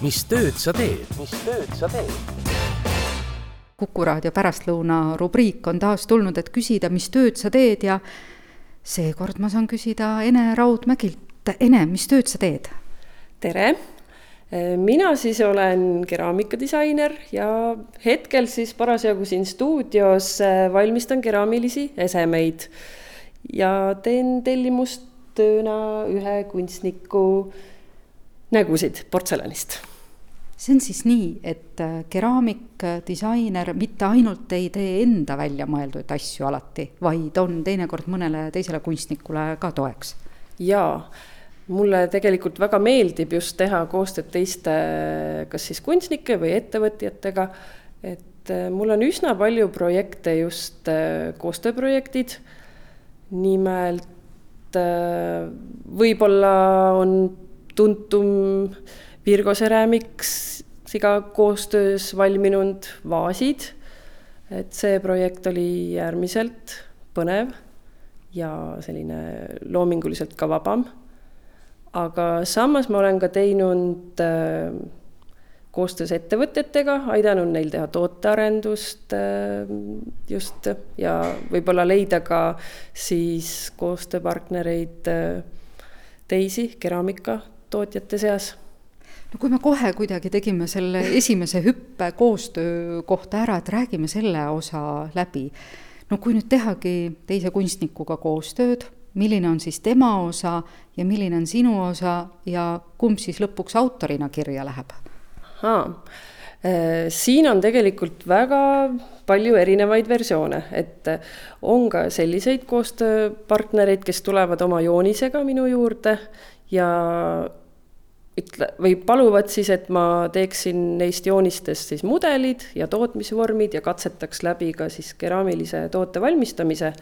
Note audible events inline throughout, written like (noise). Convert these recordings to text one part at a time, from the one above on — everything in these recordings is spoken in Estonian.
mis tööd sa teed? mis tööd sa teed? kuku raadio pärastlõuna rubriik on taas tulnud, et küsida, mis tööd sa teed ja seekord ma saan küsida Ene Raudmägilt. Ene, mis tööd sa teed? tere, mina siis olen keraamikadisainer ja hetkel siis parasjagu siin stuudios valmistan keraamilisi esemeid ja teen tellimustööna ühe kunstniku nägusid portselanist see on siis nii, et keraamikdisainer mitte ainult ei tee enda välja mõeldud asju alati, vaid on teinekord mõnele teisele kunstnikule ka toeks. jaa mulle tegelikult väga meeldib just teha koostööd teiste, kas siis kunstnike või ettevõtjatega. et äh, mul on üsna palju projekte, just äh, koostööprojektid. nimelt äh, võib-olla on tuntum Virgo Ceramics'iga koostöös valminud vaasid. et see projekt oli äärmiselt põnev ja selline loominguliselt ka vabam aga samas ma olen ka teinud äh, koostöös ettevõtetega, aidanud neil teha tootearendust äh, just ja võib-olla leida ka siis koostööpartnereid äh, teisi keraamikatootjate seas no kui me kohe kuidagi tegime selle esimese hüppe koostöö kohta ära, et räägime selle osa läbi. no kui nüüd tehagi teise kunstnikuga koostööd milline on siis tema osa ja milline on sinu osa ja kumb siis lõpuks autorina kirja läheb? Äh, siin on tegelikult väga palju erinevaid versioone, et on ka selliseid koostööpartnereid, kes tulevad oma joonisega minu juurde ja ütle, või paluvad siis, et ma teeksin neist joonistest siis mudelid ja tootmisvormid ja katsetaks läbi ka siis keraamilise toote valmistamise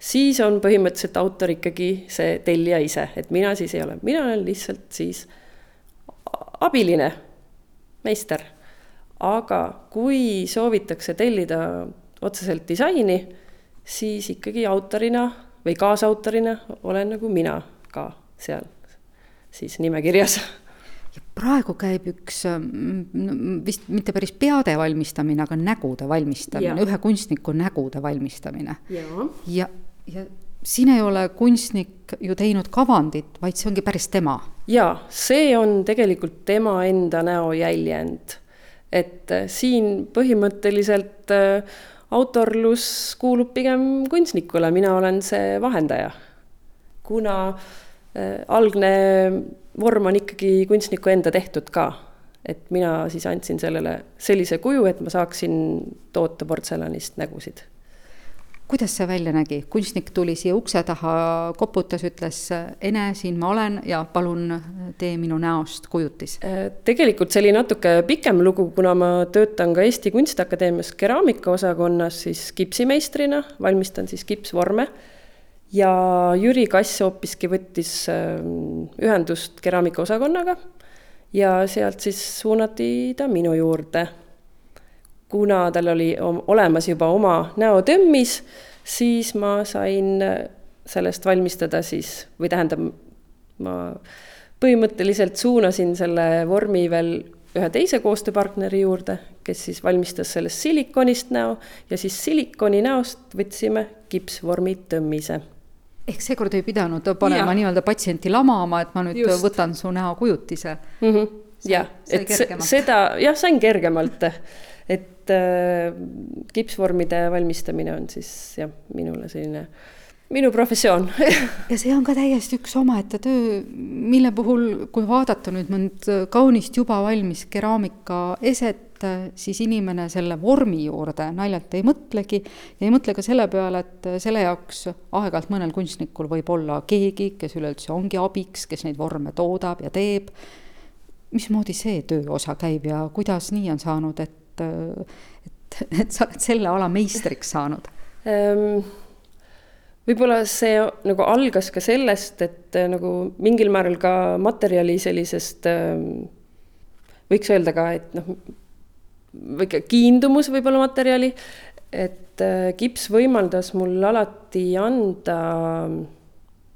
siis on põhimõtteliselt autor ikkagi see tellija ise, et mina siis ei ole, mina olen lihtsalt siis abiline meister. aga kui soovitakse tellida otseselt disaini, siis ikkagi autorina või kaasautorina olen nagu mina ka seal siis nimekirjas praegu käib üks mm, vist mitte päris peade valmistamine, aga nägude valmistamine, ühe kunstniku nägude valmistamine. ja, ja ja siin ei ole kunstnik ju teinud kavandit, vaid see ongi päris tema. jaa, see on tegelikult tema enda näojäljend. et äh, siin põhimõtteliselt äh, autorlus kuulub pigem kunstnikule, mina olen see vahendaja. kuna äh, algne vorm on ikkagi kunstniku enda tehtud ka, et mina siis andsin sellele sellise kuju, et ma saaksin toota portselanist nägusid kuidas see välja nägi, kunstnik tuli siia ukse taha, koputas, ütles Ene, siin ma olen ja palun tee minu näost kujutis? Äh, tegelikult see oli natuke pikem lugu, kuna ma töötan ka Eesti Kunstiakadeemias keraamikaosakonnas siis kipsimeistrina, valmistan siis kipsvorme. Ja Jüri Kass hoopiski võttis ähm, ühendust keraamikaosakonnaga ja sealt siis suunati ta minu juurde. Kuna tal oli olemas juba oma näotömmis, siis ma sain sellest valmistada siis, või tähendab, ma põhimõtteliselt suunasin selle vormi veel ühe teise koostööpartneri juurde, kes siis valmistas sellest silikonist näo ja siis silikoni näost võtsime kipsvormi tõmmise ehk seekord ei pidanud panema nii-öelda patsienti lamama, et ma nüüd Just. võtan su näokujutise mm. -hmm. jah, et seda jah, sain kergemalt et äh, kipsvormide valmistamine on siis jah, minule selline minu professioon ja see on ka täiesti üks omaette töö, mille puhul, kui vaadata nüüd mõnd kaunist juba valmis keraamikaeset, siis inimene selle vormi juurde naljalt ei mõtlegi ja ei mõtle ka selle peale, et selle jaoks aeg-ajalt mõnel kunstnikul võib olla keegi, kes üleüldse ongi abiks, kes neid vorme toodab ja teeb. mismoodi see tööosa käib ja kuidas nii on saanud, et et, et, (laughs) et sa oled selle ala meistriks saanud ähm,? võib-olla see nagu algas ka sellest, et äh, nagu mingil määral ka materjali sellisest ähm, võiks öelda ka, et noh, väike kiindumus võib-olla materjali, et äh, kips võimaldas mul alati anda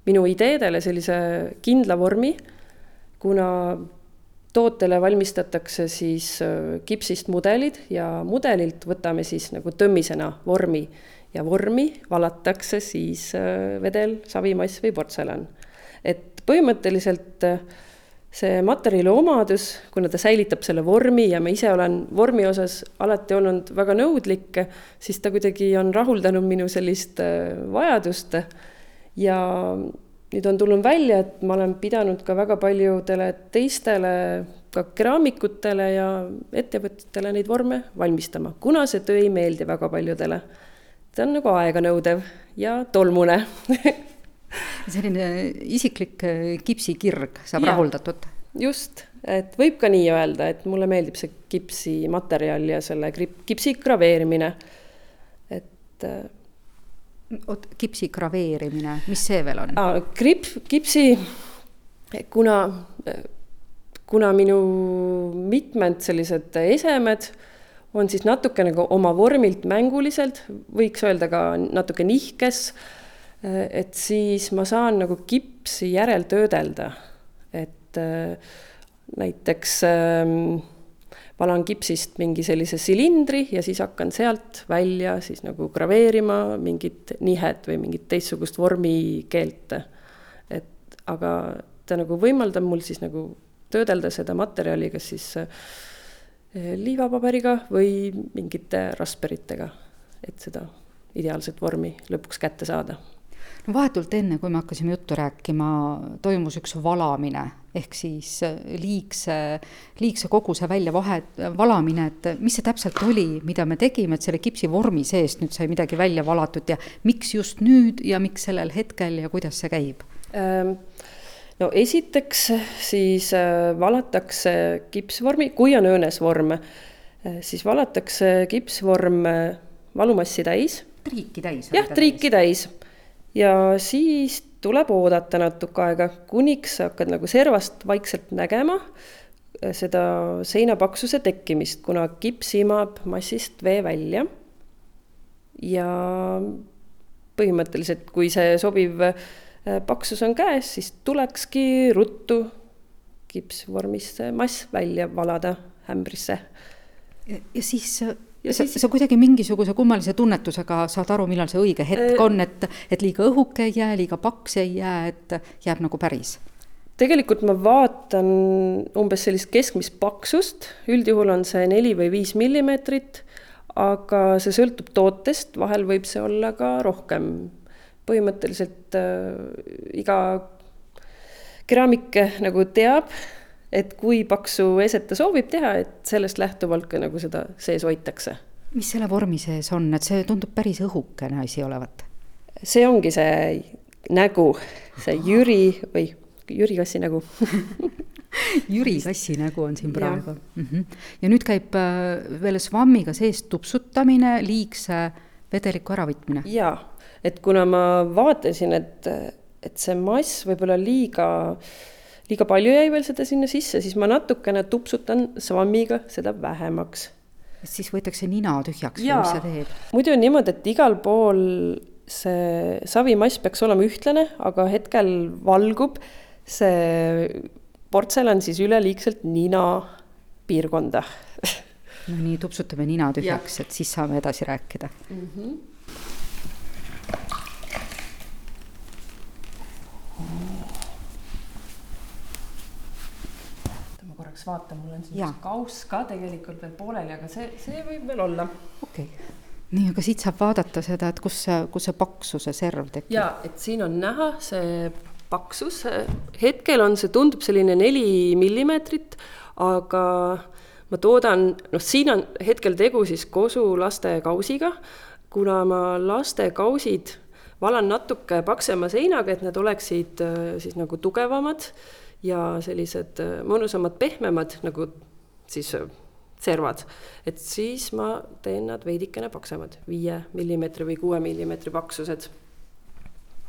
minu ideedele sellise kindla vormi, kuna tootele valmistatakse siis kipsist mudelid ja mudelilt võtame siis nagu tõmmisena vormi ja vormi valatakse siis vedel, savimass või portselan. et põhimõtteliselt see materjali omadus, kuna ta säilitab selle vormi ja ma ise olen vormi osas alati olnud väga nõudlik, siis ta kuidagi on rahuldanud minu sellist vajadust. ja nüüd on tulnud välja, et ma olen pidanud ka väga paljudele teistele, ka keraamikutele ja ettevõtjatele neid vorme valmistama, kuna see töö ei meeldi väga paljudele. ta on nagu aeganõudev ja tolmune (laughs) selline isiklik kipsikirg saab ja, rahuldatud. just, et võib ka nii öelda, et mulle meeldib see kipsimaterjal ja selle kipsi graveerimine, et oot, kipsi graveerimine, mis see veel on? kriip, kipsi, kuna, kuna minu mitmed sellised esemed on siis natuke nagu oma vormilt mänguliselt, võiks öelda ka natuke nihkes, et siis ma saan nagu kipsi järeltöödelda, et näiteks äh, valan kipsist mingi sellise silindri ja siis hakkan sealt välja siis nagu graveerima mingit nihet või mingit teistsugust vormikeelt. et aga ta nagu võimaldab mul siis nagu töödelda seda materjali kas siis eh, liivapaberiga või mingite rasperitega, et seda ideaalset vormi lõpuks kätte saada no vahetult enne, kui me hakkasime juttu rääkima, toimus üks valamine ehk siis äh, liigse, liigse koguse välja vahet, valamine, et mis see täpselt oli, mida me tegime, et selle kipsi vormi seest nüüd sai midagi välja valatud ja miks just nüüd ja miks sellel hetkel ja kuidas see käib ähm.? no esiteks siis äh, valatakse kipsvormi, kui on õõnesvorm äh,, siis valatakse kipsvorm valumassi täis. triiki täis. jah, triiki täis ja siis tuleb oodata natuke aega, kuniks sa hakkad nagu servast vaikselt nägema äh, seda seinapaksuse tekkimist, kuna kips imab massist vee välja. ja põhimõtteliselt, kui see sobiv äh, paksus on käes, siis tulekski ruttu kipsvormist see mass välja valada ämbrisse. ja siis sa, sa kuidagi mingisuguse kummalise tunnetusega saad aru, millal see õige hetk on, et, et liiga õhuke ei jää, liiga paks ei jää, et jääb nagu päris? tegelikult ma vaatan umbes sellist keskmist paksust, üldjuhul on see neli või viis millimeetrit, aga see sõltub tootest, vahel võib see olla ka rohkem. põhimõtteliselt äh, iga keraamik nagu teab, et kui paksu eset ta soovib teha, et sellest lähtuvalt ka nagu seda sees hoitakse. mis selle vormi sees on, et see tundub päris õhukene asi olevat? see ongi see nägu, see Jüri või Jüri Kassi nägu (laughs) Jüri Kassi nägu on siin praegu. Mm -hmm. ja nüüd käib äh, veel svammiga sees tupsutamine, liigse vedeliku äravõtmine. jaa, et kuna ma vaatasin, et, et see mass võib-olla liiga äh, liiga palju jäi veel seda sinna sisse, siis ma natukene tupsutan svammiga seda vähemaks. siis võetakse nina tühjaks või mis see teeb? muidu on niimoodi, et igal pool see savimass peaks olema ühtlane, aga hetkel valgub see portselan siis üleliigselt nina piirkonda (laughs) no nii, tupsutame nina tühjaks, et siis saame edasi rääkida mm. -hmm. Korraks vaatan, mul on siin üks kauss ka tegelikult veel pooleli, aga see, see võib veel olla. okei okay., nii, aga siit saab vaadata seda, et kus see, kus see paksuse serv tekib. ja, et siin on näha see paksus, hetkel on see, tundub selline neli millimeetrit, aga ma toodan, noh, siin on hetkel tegu siis kosu lastekausiga, kuna ma lastekausid valan natuke paksema seinaga, et need oleksid äh, siis nagu tugevamad ja sellised äh, mõnusamad, pehmemad nagu siis äh, servad, et siis ma teen nad veidikene paksemad, viie millimeetri või kuue millimeetri paksused.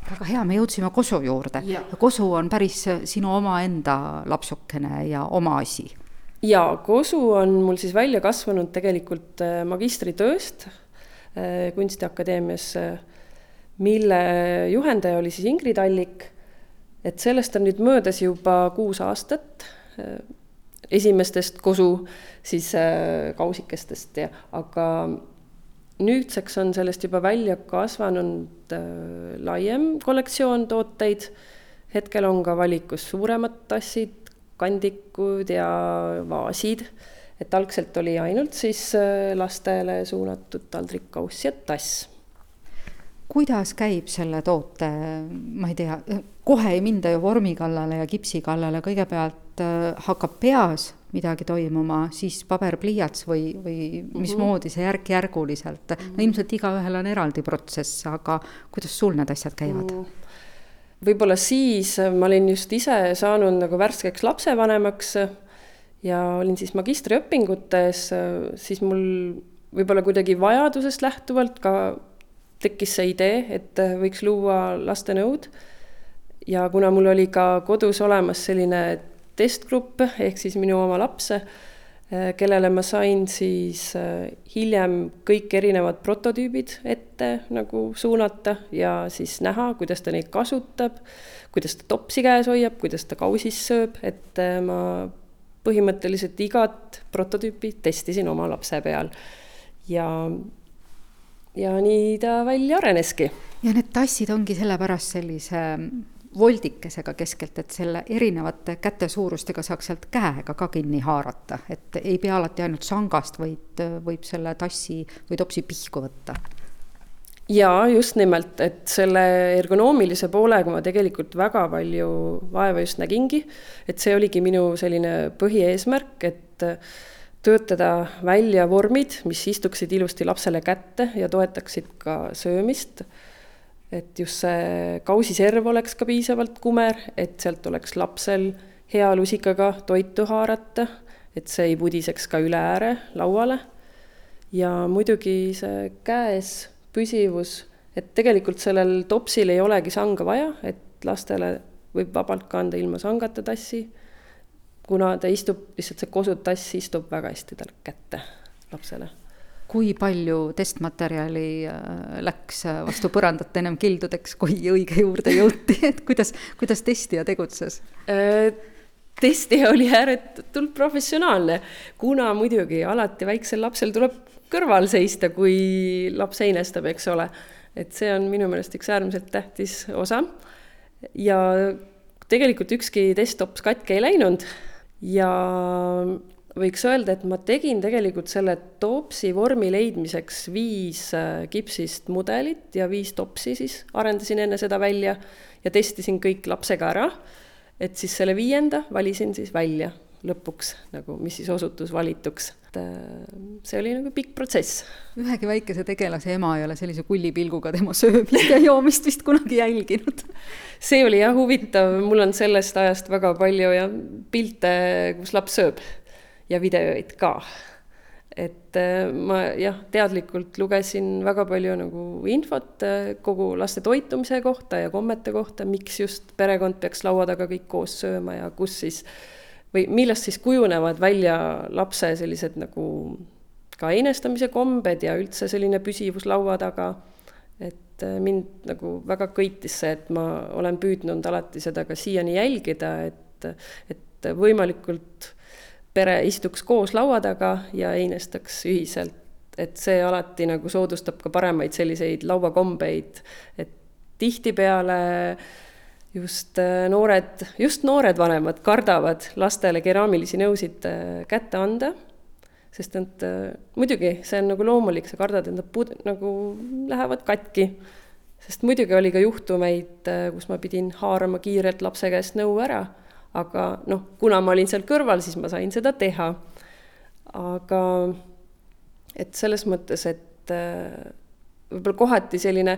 Väga hea, me jõudsime kosu juurde. Kosu on päris äh, sinu omaenda lapsukene ja oma asi. ja kosu on mul siis välja kasvanud tegelikult magistritööst Kunstiakadeemias, mille juhendaja oli siis Ingrid Allik et sellest on nüüd möödas juba kuus aastat. esimestest kosu siis äh, kausikestest ja, aga nüüdseks on sellest juba välja kasvanud äh, laiem kollektsioon tooteid. hetkel on ka valikus suuremad tassid, kandikud ja vaasid. et algselt oli ainult siis äh, lastele suunatud taldrikkauss ja tass kuidas käib selle toote, ma ei tea, kohe ei minda ju vormi kallale ja kipsi kallale, kõigepealt äh, hakkab peas midagi toimuma, siis paberpliiats või, või mhm. mismoodi see järk-järguliselt, no mhm. ilmselt igaühel on eraldi protsess, aga kuidas sul need asjad käivad? Mhm. võib-olla siis ma olin just ise saanud nagu värskeks lapsevanemaks ja olin siis magistriõpingutes, siis mul võib-olla kuidagi vajadusest lähtuvalt ka tekkis see idee, et võiks luua lastenõud. ja kuna mul oli ka kodus olemas selline testgrupp ehk siis minu oma lapse, kellele ma sain siis äh, hiljem kõik erinevad prototüübid ette nagu suunata ja siis näha, kuidas ta neid kasutab, kuidas ta topsi käes hoiab, kuidas ta kausis sööb, et äh, ma põhimõtteliselt igat prototüüpi testisin oma lapse peal ja ja nii ta välja areneski. ja need tassid ongi sellepärast sellise voldikesega keskelt, et selle erinevate kätesuurustega saaks sealt käega ka kinni haarata, et ei pea alati ainult sangast, vaid võib selle tassi või topsi pihku võtta jaa, just nimelt, et selle ergonoomilise poolega ma tegelikult väga palju vaeva just nägingi. et see oligi minu selline põhieesmärk, et töötada välja vormid, mis istuksid ilusti lapsele kätte ja toetaksid ka söömist. et just see kausiserv oleks ka piisavalt kumer, et sealt oleks lapsel hea lusikaga toitu haarata, et see ei pudiseks ka üle ääre lauale. ja muidugi see käes püsivus, et tegelikult sellel topsil ei olegi sanga vaja, et lastele võib vabalt kanda ilma sangata tassi kuna ta istub, lihtsalt see kosutass istub väga hästi talle kätte, lapsele. kui palju testmaterjali äh, läks äh, vastu põrandat ennem kildudeks, kui õige juurde jõuti, (laughs) et kuidas, kuidas testija tegutses? Äh, testija oli ääretult professionaalne, kuna muidugi alati väiksel lapsel tuleb kõrval seista, kui laps heinestab, eks ole. et see on minu meelest üks äärmiselt tähtis osa. ja tegelikult ükski testtops katki ei läinud ja võiks öelda, et ma tegin tegelikult selle topsi vormi leidmiseks viis äh, kipsist mudelit ja viis topsi siis arendasin enne seda välja ja testisin kõik lapsega ära. et siis selle viienda valisin siis välja lõpuks nagu, mis siis osutus valituks. Et äh, see oli nagu pikk protsess. ühegi väikese tegelase ema ei ole sellise kullipilguga tema söömist ja joomist vist kunagi jälginud see oli jah huvitav, mul on sellest ajast väga palju ja pilte, kus laps sööb ja videoid ka. et äh, ma jah, teadlikult lugesin väga palju nagu infot äh, kogu laste toitumise kohta ja kommete kohta, miks just perekond peaks laua taga kõik koos sööma ja kus siis või millest siis kujunevad välja lapse sellised nagu ka einestamise kombed ja üldse selline püsivus laua taga et äh, mind nagu väga köitis see, et ma olen püüdnud alati seda ka siiani jälgida, et, et võimalikult pere istuks koos laua taga ja einestaks ühiselt. et see alati nagu soodustab ka paremaid selliseid lauakombeid, et tihtipeale just äh, noored, just noored vanemad kardavad lastele keraamilisi nõusid äh, kätte anda sest nad äh, muidugi, see on nagu loomulik, sa kardad, et nad pud-, nagu lähevad katki. sest muidugi oli ka juhtumeid, äh, kus ma pidin haarama kiirelt lapse käest nõu ära, aga noh, kuna ma olin seal kõrval, siis ma sain seda teha. aga et selles mõttes, et äh, võib-olla kohati selline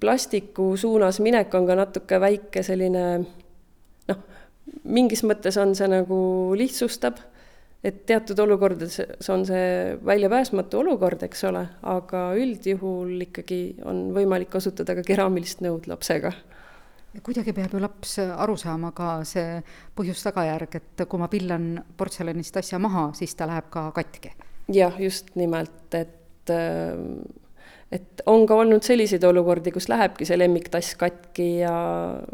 plastiku suunas minek on ka natuke väike selline noh, mingis mõttes on see nagu lihtsustab et teatud olukordades on see väljapääsmatu olukord, eks ole, aga üldjuhul ikkagi on võimalik kasutada ka keraamilist nõud lapsega. kuidagi peab ju laps aru saama ka see põhjus-tagajärg, et kui ma pillan portselanist asja maha, siis ta läheb ka katki. jah, just nimelt, et et on ka olnud selliseid olukordi, kus lähebki see lemmiktass katki ja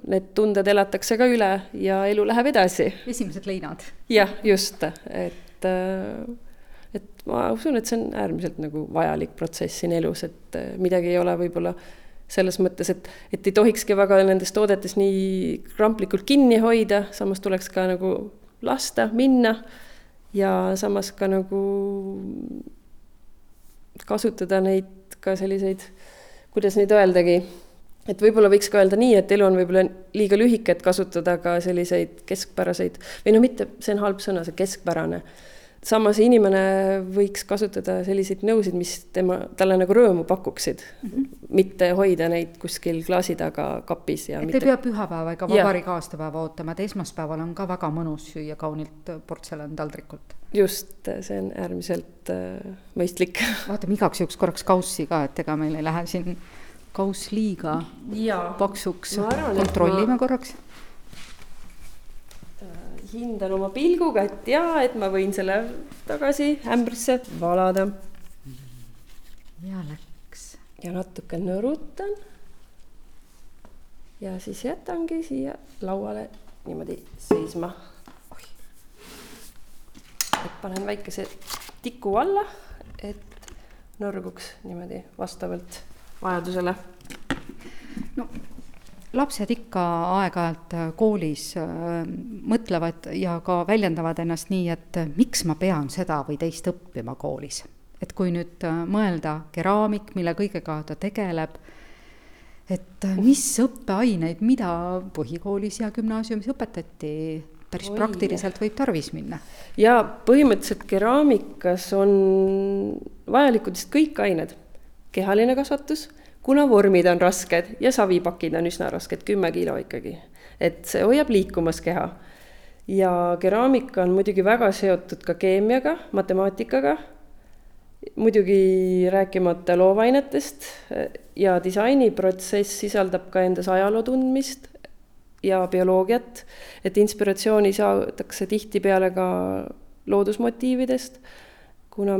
need tunded elatakse ka üle ja elu läheb edasi. esimesed leinad. jah, just, et, et ma usun, et see on äärmiselt nagu vajalik protsess siin elus, et midagi ei ole võib-olla selles mõttes, et, et ei tohikski väga nendes toodetes nii kramplikult kinni hoida, samas tuleks ka nagu lasta, minna ja samas ka nagu kasutada neid ka selliseid, kuidas neid öeldagi, et võib-olla võiks ka öelda nii, et elu on võib-olla liiga lühike, et kasutada ka selliseid keskpäraseid või no mitte, see on halb sõna, see keskpärane. Samas inimene võiks kasutada selliseid nõusid, mis tema, talle nagu rõõmu pakuksid mm, -hmm. mitte hoida neid kuskil klaasi taga kapis ja et mitte... ei pea pühapäeva ega vabariigi aastapäeva ootama, et esmaspäeval on ka väga mõnus süüa kaunilt portselantaldrikult just, see on äärmiselt äh, mõistlik. (laughs) vaatame igaks juhuks korraks kaussi ka, et ega meil ei lähe siin kauss liiga paksuks. kontrollime ma... korraks. Hindan oma pilguga, et jaa, et ma võin selle tagasi ämbrisse valada. ja läks. ja natuke nõrutan. ja siis jätangi siia lauale niimoodi seisma et panen väikese tiku alla, et nõrguks niimoodi vastavalt vajadusele. no lapsed ikka aeg-ajalt koolis äh, mõtlevad ja ka väljendavad ennast nii, et miks ma pean seda või teist õppima koolis. et kui nüüd äh, mõelda keraamik, mille kõigega ta tegeleb, et mis õppeaineid, mida põhikoolis ja gümnaasiumis õpetati päris Oi, praktiliselt võib tarvis minna. ja põhimõtteliselt keraamikas on vajalikud vist kõik ained, kehaline kasvatus, kuna vormid on rasked ja savipakid on üsna rasked, kümme kilo ikkagi, et see hoiab liikumas keha. ja keraamika on muidugi väga seotud ka keemiaga, matemaatikaga, muidugi rääkimata loovainetest ja disainiprotsess sisaldab ka endas ajaloo tundmist, ja bioloogiat, et inspiratsiooni saadakse tihtipeale ka loodusmotiividest, kuna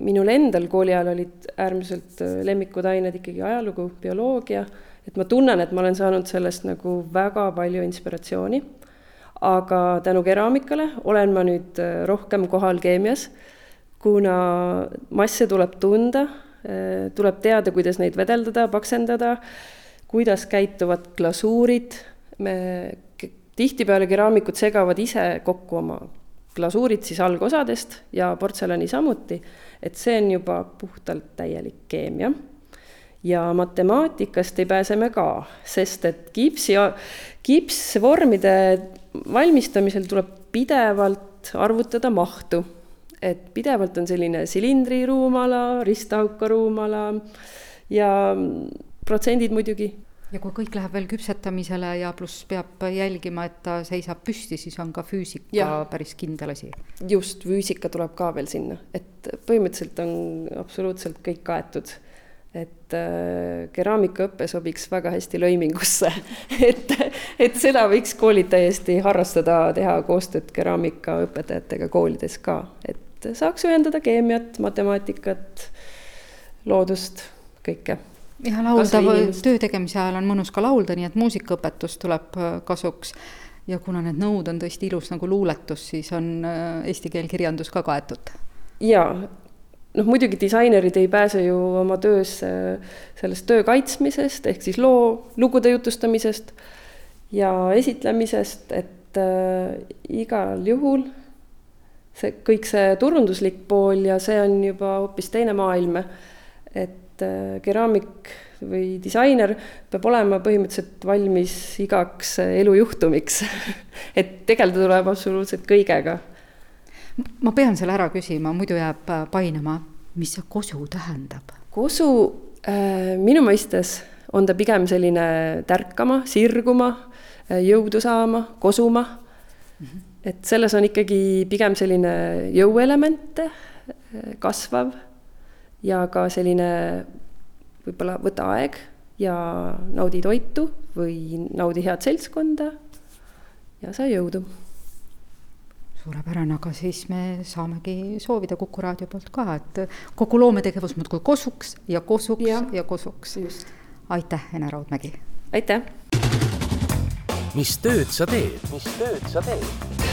minul endal kooli ajal olid äärmiselt äh, lemmikud ained ikkagi ajalugu, bioloogia, et ma tunnen, et ma olen saanud sellest nagu väga palju inspiratsiooni. aga tänu keraamikale olen ma nüüd äh, rohkem kohal keemias, kuna masse tuleb tunda, äh, tuleb teada, kuidas neid vedeldada, paksendada, kuidas käituvad glasuurid me tihtipeale keraamikud segavad ise kokku oma glasuurid siis algosadest ja portselani samuti, et see on juba puhtalt täielik keemia. ja matemaatikast ei pääse me ka, sest et kipsi, kipsvormide valmistamisel tuleb pidevalt arvutada mahtu. et pidevalt on selline silindriruumala, risthaukaruumala ja protsendid muidugi ja kui kõik läheb veel küpsetamisele ja pluss peab jälgima, et ta seisab püsti, siis on ka füüsika ja. päris kindel asi. just, füüsika tuleb ka veel sinna, et põhimõtteliselt on absoluutselt kõik kaetud. et äh, keraamikaõpe sobiks väga hästi lõimingusse (laughs) et, et seda võiks koolid täiesti harrastada, teha koostööd keraamikaõpetajatega koolides ka, et saaks ühendada keemiat, matemaatikat, loodust, kõike ja laulda, töö tegemise ajal on mõnus ka laulda, nii et muusikaõpetus tuleb äh, kasuks. ja kuna need nõud on tõesti ilus nagu luuletus, siis on äh, eesti keel kirjandus ka kaetud. jaa, noh muidugi disainerid ei pääse ju oma töös sellest töö kaitsmisest, ehk siis loo, lugude jutustamisest ja esitlemisest, et äh, igal juhul see kõik see turunduslik pool ja see on juba hoopis teine maailm. et et äh, keraamik või disainer peab olema põhimõtteliselt valmis igaks äh, elujuhtumiks (laughs) et tegeleda tuleb absoluutselt kõigega. ma pean selle ära küsima, muidu jääb äh, painama, mis see kosu tähendab? kosu äh, minu mõistes on ta pigem selline tärkama, sirguma, jõudu saama, kosuma mm. -hmm. et selles on ikkagi pigem selline jõuelemente kasvav ja ka selline võib-olla võta aeg ja naudi toitu või naudi head seltskonda ja saa jõudu. suurepärane, aga siis me saamegi soovida Kuku raadio poolt ka, et kogu loometegevus muudkui kosuks ja kosuks ja, ja kosuks. aitäh, Ene Raudmägi! aitäh! mis tööd sa teed? mis tööd sa teed?